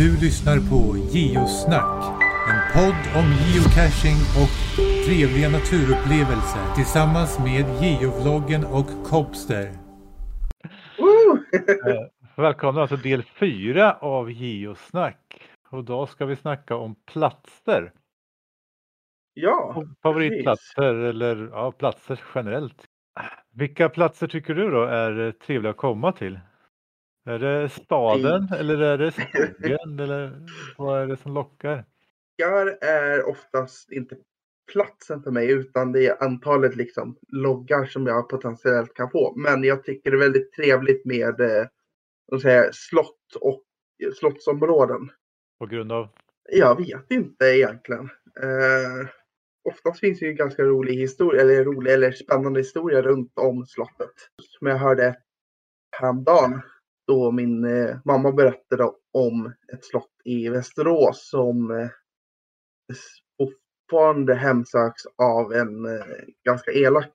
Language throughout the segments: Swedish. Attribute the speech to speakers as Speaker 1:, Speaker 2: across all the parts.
Speaker 1: Du lyssnar på Geosnack. En podd om geocaching och trevliga naturupplevelser tillsammans med geovloggen och Cobster.
Speaker 2: Eh, Välkomna till del fyra av Geosnack. Och då ska vi snacka om platser.
Speaker 3: Ja,
Speaker 2: Favoritplatser eller ja, platser generellt. Vilka platser tycker du då är eh, trevliga att komma till? Är det staden eller är det skogen eller vad är det som lockar?
Speaker 3: Gar är oftast inte platsen för mig utan det är antalet liksom loggar som jag potentiellt kan få. Men jag tycker det är väldigt trevligt med eh, jag, slott och slottsområden.
Speaker 2: På grund av?
Speaker 3: Jag vet inte egentligen. Eh, oftast finns det ju ganska rolig historia eller rolig eller spännande historia runt om slottet. Som jag hörde häromdagen då min eh, mamma berättade om ett slott i Västerås som eh, fortfarande hemsöks av en eh, ganska elak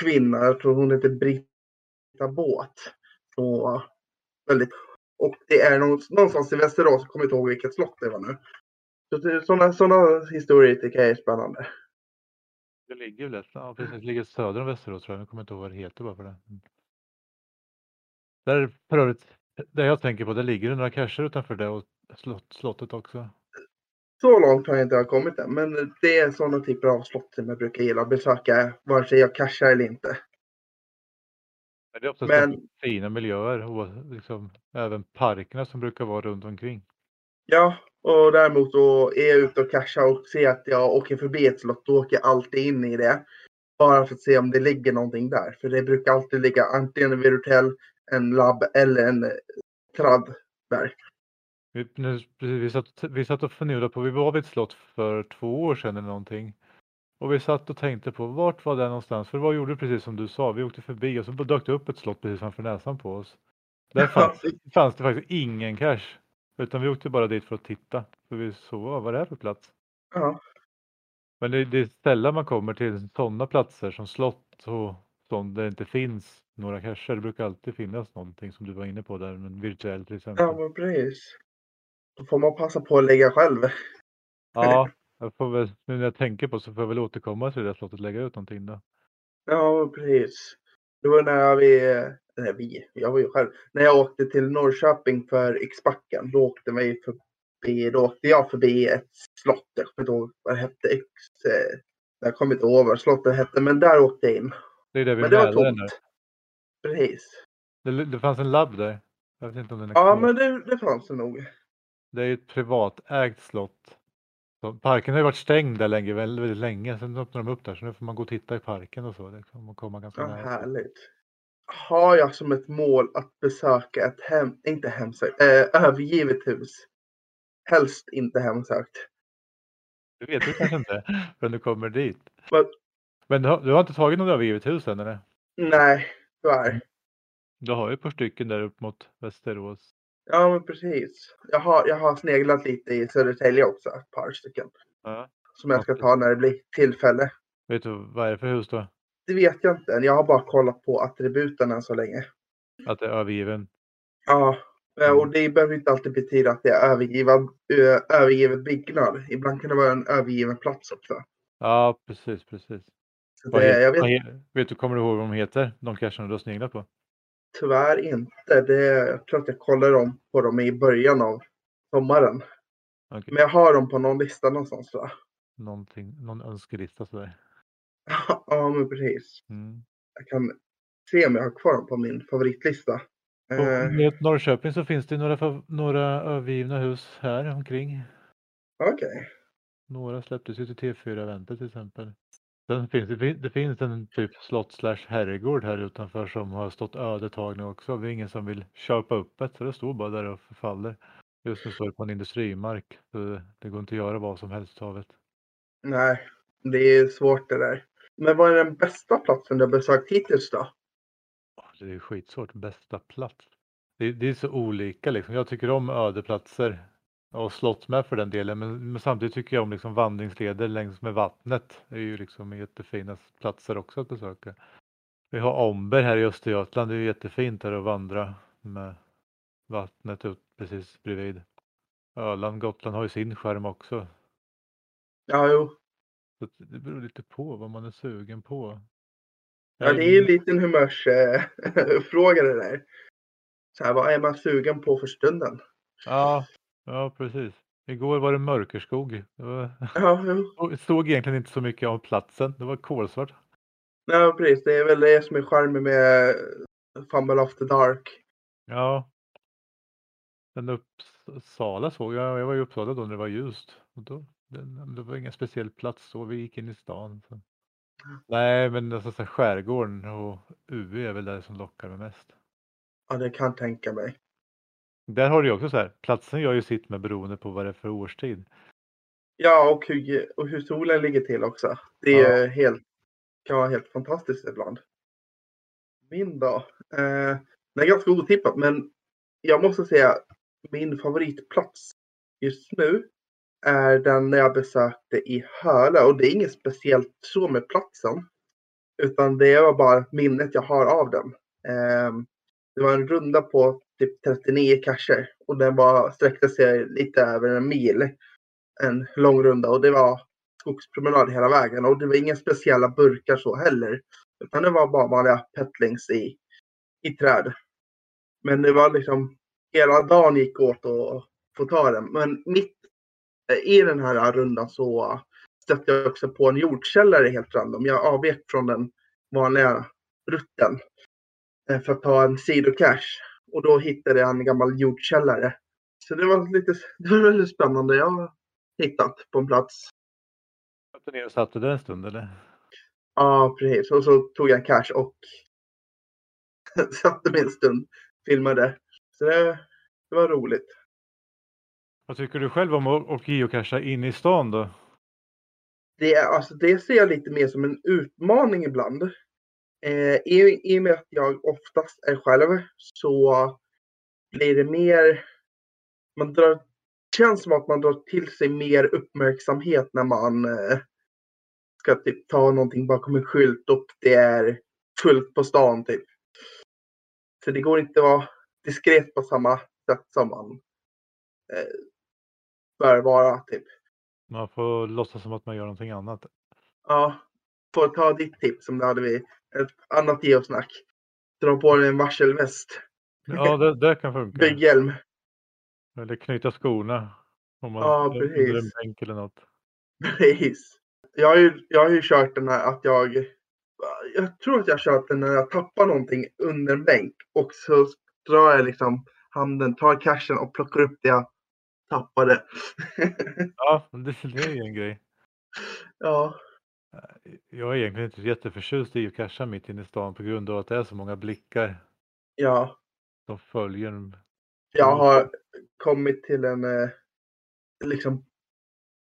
Speaker 3: kvinna. Jag tror hon heter Britta Båt. Så, väldigt, och det är någonstans i Västerås, jag kommer inte ihåg vilket slott det var nu. Så sådana, sådana historier tycker jag är spännande.
Speaker 2: Det ligger ja, precis, det ligger söder om Västerås tror jag. Jag kommer inte ihåg vad det heter bara för det. Där för övrigt, det jag tänker på, det ligger några cacher utanför det och slott, slottet också.
Speaker 3: Så långt har jag inte kommit än, men det är sådana typer av slott som jag brukar gilla att besöka, vare sig jag cashar eller inte.
Speaker 2: Men det är också
Speaker 3: Men-
Speaker 2: fina miljöer och liksom, även parkerna som brukar vara runt omkring.
Speaker 3: Ja, och däremot då är jag ute och cashar och ser att jag åker förbi ett slott, då åker jag alltid in i det. Bara för att se om det ligger någonting där. För det brukar alltid ligga antingen en virtuell, en labb eller en tradd där.
Speaker 2: Vi, nu, vi, satt, vi satt och funderade på, vi var vid ett slott för två år sedan eller någonting. Och vi satt och tänkte på vart var det någonstans? För vad gjorde precis som du sa? Vi åkte förbi och så dök det upp ett slott precis framför näsan på oss. Där fanns, fanns det faktiskt ingen cash. Utan vi åkte bara dit för att titta. För vi såg vad var det här för plats?
Speaker 3: Ja,
Speaker 2: Men det, det är sällan man kommer till sådana platser som slott och sånt där det inte finns några cacher. Det brukar alltid finnas någonting som du var inne på där, men virtuellt till exempel.
Speaker 3: ja men precis. Då får man passa på att lägga själv.
Speaker 2: Ja, jag får väl, nu när jag tänker på så får jag väl återkomma till det där slottet och lägga ut någonting då.
Speaker 3: Ja, precis. Det var när vi, nej vi, jag var ju själv, när jag åkte till Norrköping för X-backen, då åkte vi förbi, då åkte jag förbi ett slott, jag kommer inte ihåg vad det hette, X, eh, jag kommer inte ihåg vad slottet hette, men där åkte jag in.
Speaker 2: Det är det vi
Speaker 3: Men det var
Speaker 2: Mälaren nu.
Speaker 3: Precis.
Speaker 2: Det, det fanns en labb där. Jag vet inte om den är
Speaker 3: Ja,
Speaker 2: kvar.
Speaker 3: men det, det fanns det nog.
Speaker 2: Det är ju ett privatägt slott. Så parken har ju varit stängd där länge, väldigt, väldigt länge. Sen öppnade de upp där så nu får man gå och titta i parken och så. Liksom, och komma ganska
Speaker 3: Ja,
Speaker 2: nära.
Speaker 3: härligt. Har jag som ett mål att besöka ett hem, inte hemsökt, eh, övergivet hus. Helst inte hemsökt.
Speaker 2: Det vet du kanske inte förrän du kommer dit.
Speaker 3: Vad-
Speaker 2: Men du har, du har inte tagit något övergivet hus än eller?
Speaker 3: Nej, tyvärr.
Speaker 2: Du har ju ett par stycken där upp mot Västerås.
Speaker 3: Ja, men precis. Jag har, jag har sneglat lite i Södertälje också, ett par stycken.
Speaker 2: Ja.
Speaker 3: Som jag ska ta när det blir tillfälle.
Speaker 2: Vet du vad är det för hus då?
Speaker 3: Det vet jag inte än. Jag har bara kollat på attributen än så länge.
Speaker 2: Att det är övergiven?
Speaker 3: Ja, eh, och det behöver inte alltid betyda att det är övergiven, övergiven byggnad. Ibland kan det vara en övergiven plats också.
Speaker 2: Ja, precis, precis. Vad
Speaker 3: det, jag vet
Speaker 2: vet du, kommer du ihåg vad de heter? De cacherna du har sneglat på?
Speaker 3: tyvärr inte. Det, jag tror att jag kollade dem på dem i början av sommaren.
Speaker 2: Okej.
Speaker 3: Men jag har dem på någon lista någonstans. Va?
Speaker 2: Någonting, någon önskelista sådär.
Speaker 3: ja, men precis.
Speaker 2: Mm.
Speaker 3: Jag kan se om jag har kvar dem på min favoritlista. Eh,
Speaker 2: med Norrköping så finns det några, några övergivna hus här omkring.
Speaker 3: Okej.
Speaker 2: Några släpptes ju till T4-eventet till exempel. Sen finns det, fin- det finns en typ slott slash herrgård här utanför som har stått öde ett tag nu också. Det är ingen som vill köpa upp det så det står bara där och förfaller. Just nu står det på en industrimark. Så det, går inte att göra vad som helst av det.
Speaker 3: Nej, det är svårt det där. Men vad är den bästa platsen du har besökt hittills då?
Speaker 2: Det är skitsvårt. Bästa plats. Det, det är så olika liksom. Jag tycker om ödeplatser. Och slott med för den delen. Men, men samtidigt tycker jag om liksom vandringsleder längs med vattnet. Det är ju liksom jättefina platser också att besöka. Vi har Omber här i Östergötland. Det är jättefint där att vandra med vattnet ut precis bredvid. Öland, Gotland har ju sin skärm också.
Speaker 3: Ja, jo.
Speaker 2: Så det beror lite på vad man är sugen på.
Speaker 3: Ja, det är ju en liten humörsfråga det där. Så här, vad är man sugen på för stunden?
Speaker 2: Ja, ja precis. Igår var det mörkerskog. Det var...
Speaker 3: Ja, jo.
Speaker 2: Stod egentligen inte så mycket av platsen. Det var kolsvart.
Speaker 3: Ja, precis. Det är väl det som är charmen med Fumble After Dark.
Speaker 2: Ja. Men Uppsala såg jag. Jag var i Uppsala då när det var ljust. Och då, det, det var ingen speciell plats så. Vi gick in i stan. Så. Nej, men alltså, så skärgården och UE är väl det som lockar mig mest.
Speaker 3: Ja, det kan jag tänka mig.
Speaker 2: Där har du ju också så här. Platsen gör ju sitt med beroende på vad det är för årstid.
Speaker 3: Ja, och hur, och hur solen ligger till också. Det är helt, kan vara helt fantastiskt ibland. Min dag. Eh, det är ganska otippat, men jag måste säga min favoritplats just nu är den när jag besökte i Hölö och det är inget speciellt så med platsen. Utan det var bara minnet jag har av den. Eh, det var en runda på typ 39 cacher och den var, sträckte sig lite över en mil. En lång runda och det var skogspromenad hela vägen och det var inga speciella burkar så heller. Utan det var bara vanliga petlings i, i träd. Men det var liksom hela dagen gick åt att få ta den. Men mitt eh, i den här rundan så stötte jag också på en jordkällare helt random. Jag avvek från den vanliga rutten eh, för att ta en sidocache. Och då hittade jag en gammal jordkällare. Så det var lite det var väldigt spännande. Jag har hittat på en plats.
Speaker 2: Satt ner och satte det en stund eller?
Speaker 3: Ja, precis. Och så tog jag cache och satte mig en stund. Filmade. Så det, det var roligt.
Speaker 2: Vad tycker du själv om att geocacha in i stan då?
Speaker 3: Det, alltså, det ser jag lite mer som en utmaning ibland. Eh, i, I och med att jag oftast är själv så blir det mer... Man drar, känns som att man drar till sig mer uppmärksamhet när man eh, ska typ ta någonting bakom en skylt och det är fullt på stan typ. Så det går inte att vara diskret på samma sätt som man eh, bör vara typ.
Speaker 2: Man får låtsas som att man gör någonting annat.
Speaker 3: Ja, för att ta ditt tips som det hade vi ett annat geosnack. Dra på dig en varselväst.
Speaker 2: Ja, det, det kan funka.
Speaker 3: Bygghjälm.
Speaker 2: Eller knyta skorna. Om man
Speaker 3: Ja, precis.
Speaker 2: en bänk eller något.
Speaker 3: Precis. Jag har, ju, jag har ju kört den här att jag... Jag tror att jag har kört den när jag tappar någonting under en bänk och så drar jag liksom handen, tar cashen och plockar upp det jag tappade.
Speaker 2: Ja, det är ju en grej.
Speaker 3: ja,
Speaker 2: Jag är egentligen inte jätteförtjust i att casha mitt inne i stan på grund av att det är så många blickar
Speaker 3: ja.
Speaker 2: som följer. en.
Speaker 3: Jag har kommit till en eh, liksom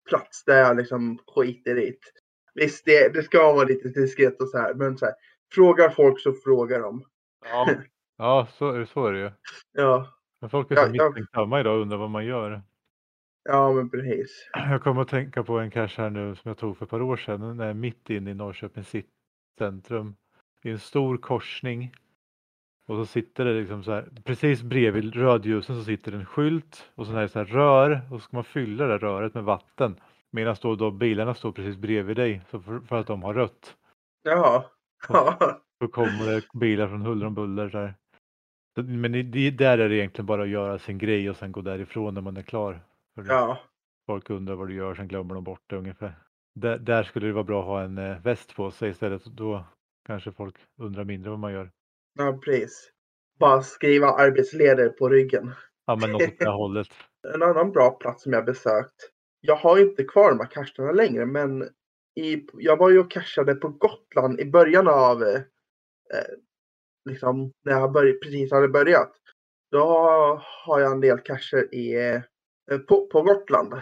Speaker 3: plats där jag liksom skiter i det. Visst, det, det ska vara lite diskret och så här, men så här, frågar folk så frågar de.
Speaker 2: Ja, ja så, så är det ju.
Speaker 3: Ja,
Speaker 2: Men folk är så
Speaker 3: ja.
Speaker 2: misstänksamma idag och undrar vad man gör.
Speaker 3: Ja men precis.
Speaker 2: Jag kommer att tänka på en cache här nu som jag tog för ett par år sedan. Den är mitt inne i Norrköping city centrum. I en stor korsning. Och så sitter det liksom så här, precis bredvid rödljusen så sitter det en skylt och så här, så här rör och så ska man fylla det röret med vatten. Medan då, då bilarna står precis bredvid dig så för, för att de har rött.
Speaker 3: Ja. Ja,
Speaker 2: Då kommer det bilar från huller om buller. Där. Men det, det- där är det egentligen bara att göra sin grej och sen gå därifrån när man är klar. För
Speaker 3: ja.
Speaker 2: Folk undrar vad du gör, sen glömmer de bort det ungefär. Där, där skulle det vara bra att ha en eh, väst på sig istället. Då kanske folk undrar mindre vad man gör.
Speaker 3: ja precis. Bara skriva arbetsleder på ryggen.
Speaker 2: Ja, men något åt det hållet.
Speaker 3: En annan bra plats som jag besökt. Jag har inte kvar de här cacherna längre, men i, jag var ju och cachade på Gotland i början av eh, eh, liksom när jag börj, precis hade börjat. Då har jag en del cacher i, eh, på, på Gotland.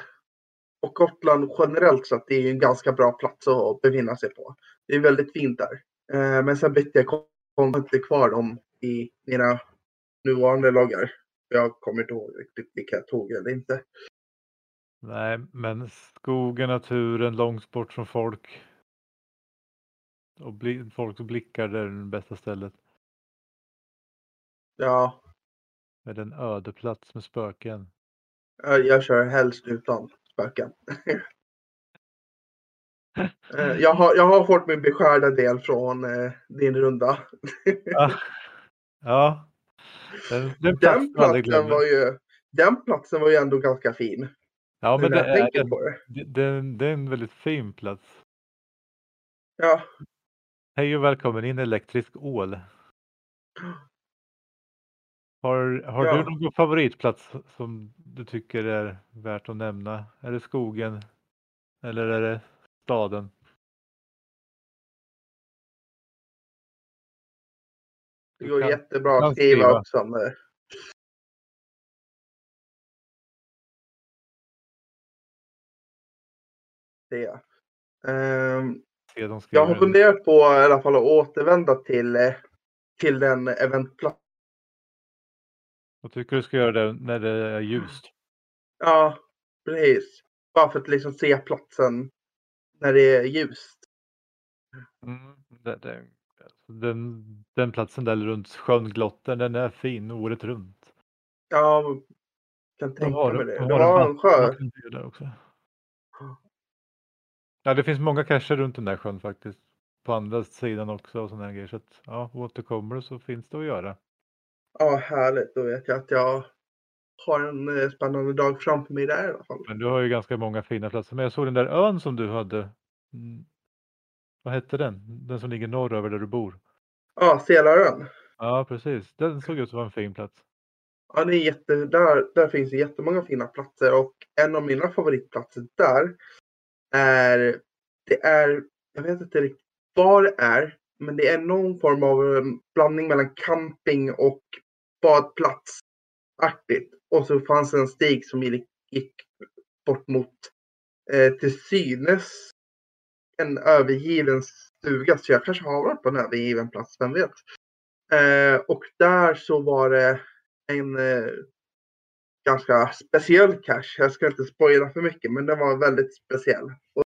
Speaker 3: Och Gotland generellt sett är ju en ganska bra plats att befinna sig på. Det är väldigt fint där. Eh, men sen bytte jag inte kvar dem i mina nuvarande loggar. Jag kommer inte ihåg riktigt vilka jag tog eller inte.
Speaker 2: Nej, men skogen, naturen, långt bort från folk. Och bli, folk och blickar, det är det bästa stället.
Speaker 3: Ja,
Speaker 2: Med en öde plats med spöken.
Speaker 3: Jag, kör helst utan spöken. Eh, jag, har, jag har fått min beskärda del från eh, din runda.
Speaker 2: Ja. ja. Den, den,
Speaker 3: Den
Speaker 2: platsen var aldrig
Speaker 3: platsen var ju, den platsen var ju ändå ganska fin.
Speaker 2: Ja, men det är,
Speaker 3: det.
Speaker 2: det, det är en väldigt fin plats.
Speaker 3: Ja,
Speaker 2: Hej och välkommen in elektrisk ål. Har, har
Speaker 3: Ja.
Speaker 2: du någon favoritplats som du tycker är värt att nämna? Är det skogen? Eller är det staden?
Speaker 3: det går jättebra att skriva också. Men... Det. Ehm,
Speaker 2: Se de
Speaker 3: jag har funderat på i alla fall att återvända till, eh, till den eventplatsen.
Speaker 2: Jag tycker du ska göra det när det är ljust.
Speaker 3: Ja, precis. Bara för att liksom se platsen när det är ljust.
Speaker 2: Mm, det, det, alltså den, den platsen där runt sjön Glotten, den är fin året runt.
Speaker 3: Ja, kan
Speaker 2: De
Speaker 3: tänka
Speaker 2: har,
Speaker 3: mig
Speaker 2: de
Speaker 3: det. Det var en sjö.
Speaker 2: där också. Ja, det finns många cacher runt den där sjön faktiskt. På andra sidan också och sådana här grejer. Så att, ja, återkommer du så finns det att göra.
Speaker 3: Ja, härligt. Då vet jag att jag har en eh, spännande dag framför mig där i alla fall.
Speaker 2: Men du har ju ganska många fina platser. Men jag såg den där ön som du hade. Mm. Vad hette den? Den som ligger norröver där du bor.
Speaker 3: Ja, Selarön.
Speaker 2: Ja, precis. Den såg ut som en fin plats.
Speaker 3: Ja, det är jätte, där, där finns det jättemånga fina platser och en av mina favoritplatser där är, det är, jag vet inte riktigt vad det är, men det är någon form av ehm, blandning mellan camping och badplatsaktigt. Och så fanns det en stig som gick, gick bort mot eh, till synes en övergiven stuga. Så jag kanske har varit på en övergiven plats, vem vet. Eh, och där så var det en eh, ganska speciell cache. Jag ska inte spoila för mycket, men den var väldigt speciell. Och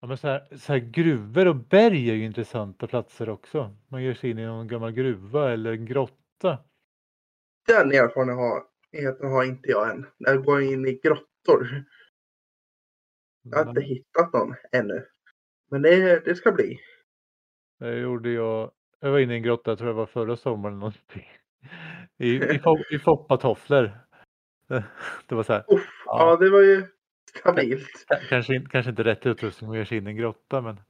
Speaker 2: Ja, men så här, så här, gruvor och berg är ju intressanta platser också. Man ger sig in i någon gammal gruva eller en grotta.
Speaker 3: den erfarenheten har inte jag än. Jag går in i grottor. Jag har inte hittat någon ännu. Men det, det ska bli.
Speaker 2: Det gjorde jag. Jag var inne i en grotta, jag tror det var förra sommaren. någonting. I, i, i foppatofflor. Det, det var så här.
Speaker 3: Uff,
Speaker 2: Ja.
Speaker 3: ja. det var ju stabilt.
Speaker 2: Kanske, kanske inte rätt utrustning att ge sig in i en grotta men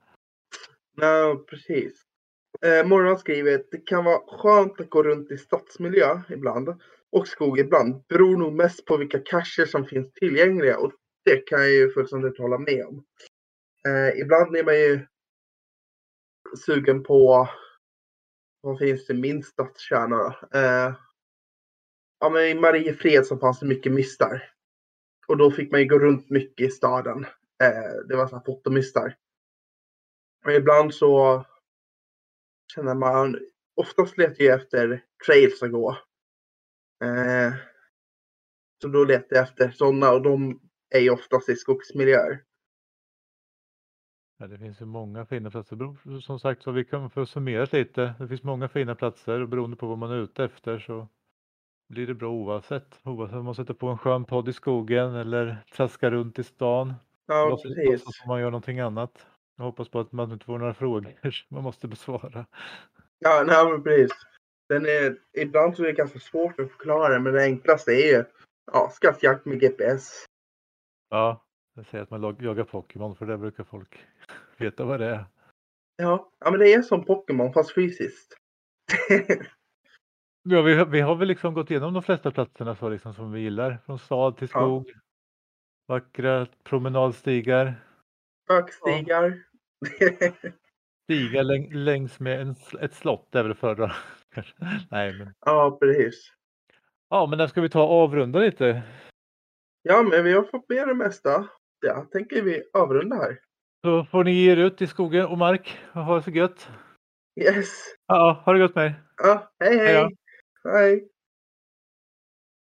Speaker 3: Ja, precis. Eh, Morgon skriver att det kan vara skönt att gå runt i stadsmiljö ibland och skog ibland. Beror nog mest på vilka cacher som finns tillgängliga och det kan jag ju fullständigt hålla med om. Eh, ibland är man ju sugen på vad finns det min stadskärna då? Eh, ja, men i Mariefred så fanns det mycket mistar. Och då fick man ju gå runt mycket i staden. Eh, det var så här fotomistar. Men ibland så känner man, oftast letar jag efter trails att gå. Eh, så då letar jag efter sådana och de är ju oftast i skogsmiljöer.
Speaker 2: ja, det finns ju många fina platser. Som sagt så vi kan få summera lite. Det finns många fina platser och beroende på vad man är ute efter så blir det bra oavsett. Oavsett om man sätter på en skön podd i skogen eller traskar runt i stan.
Speaker 3: Ja,
Speaker 2: låtsas-
Speaker 3: precis.
Speaker 2: låtsas man gör någonting annat. Jag hoppas på att man inte får några frågor som man måste besvara.
Speaker 3: Ja, nej, men precis. Den är, ibland så är det ganska svårt att förklara men det enklaste är ju ja, skattjakt med GPS.
Speaker 2: Ja, jag säger att man jagar Pokémon för det brukar folk veta vad det är.
Speaker 3: Ja, ja men det är som Pokémon fast fysiskt.
Speaker 2: Ja, vi, har- vi har väl liksom gått igenom de flesta platserna så liksom som vi gillar. Från stad till
Speaker 3: Ja.
Speaker 2: skog. Vackra promenadstigar.
Speaker 3: Spökstigar.
Speaker 2: Stigar läng, längs med en, ett slott är väl förra. Nej, men.
Speaker 3: ja, precis.
Speaker 2: Ja, men där ska vi ta och avrunda lite.
Speaker 3: Ja, men vi har fått med det mesta. Jag tänker vi avrunda här.
Speaker 2: Så får ni ge er ut i skogen och mark och ha det så gött.
Speaker 3: Yes.
Speaker 2: Ja, ha det gott med er.
Speaker 3: Ja, hej
Speaker 2: Hej då.
Speaker 3: Hej. Hej.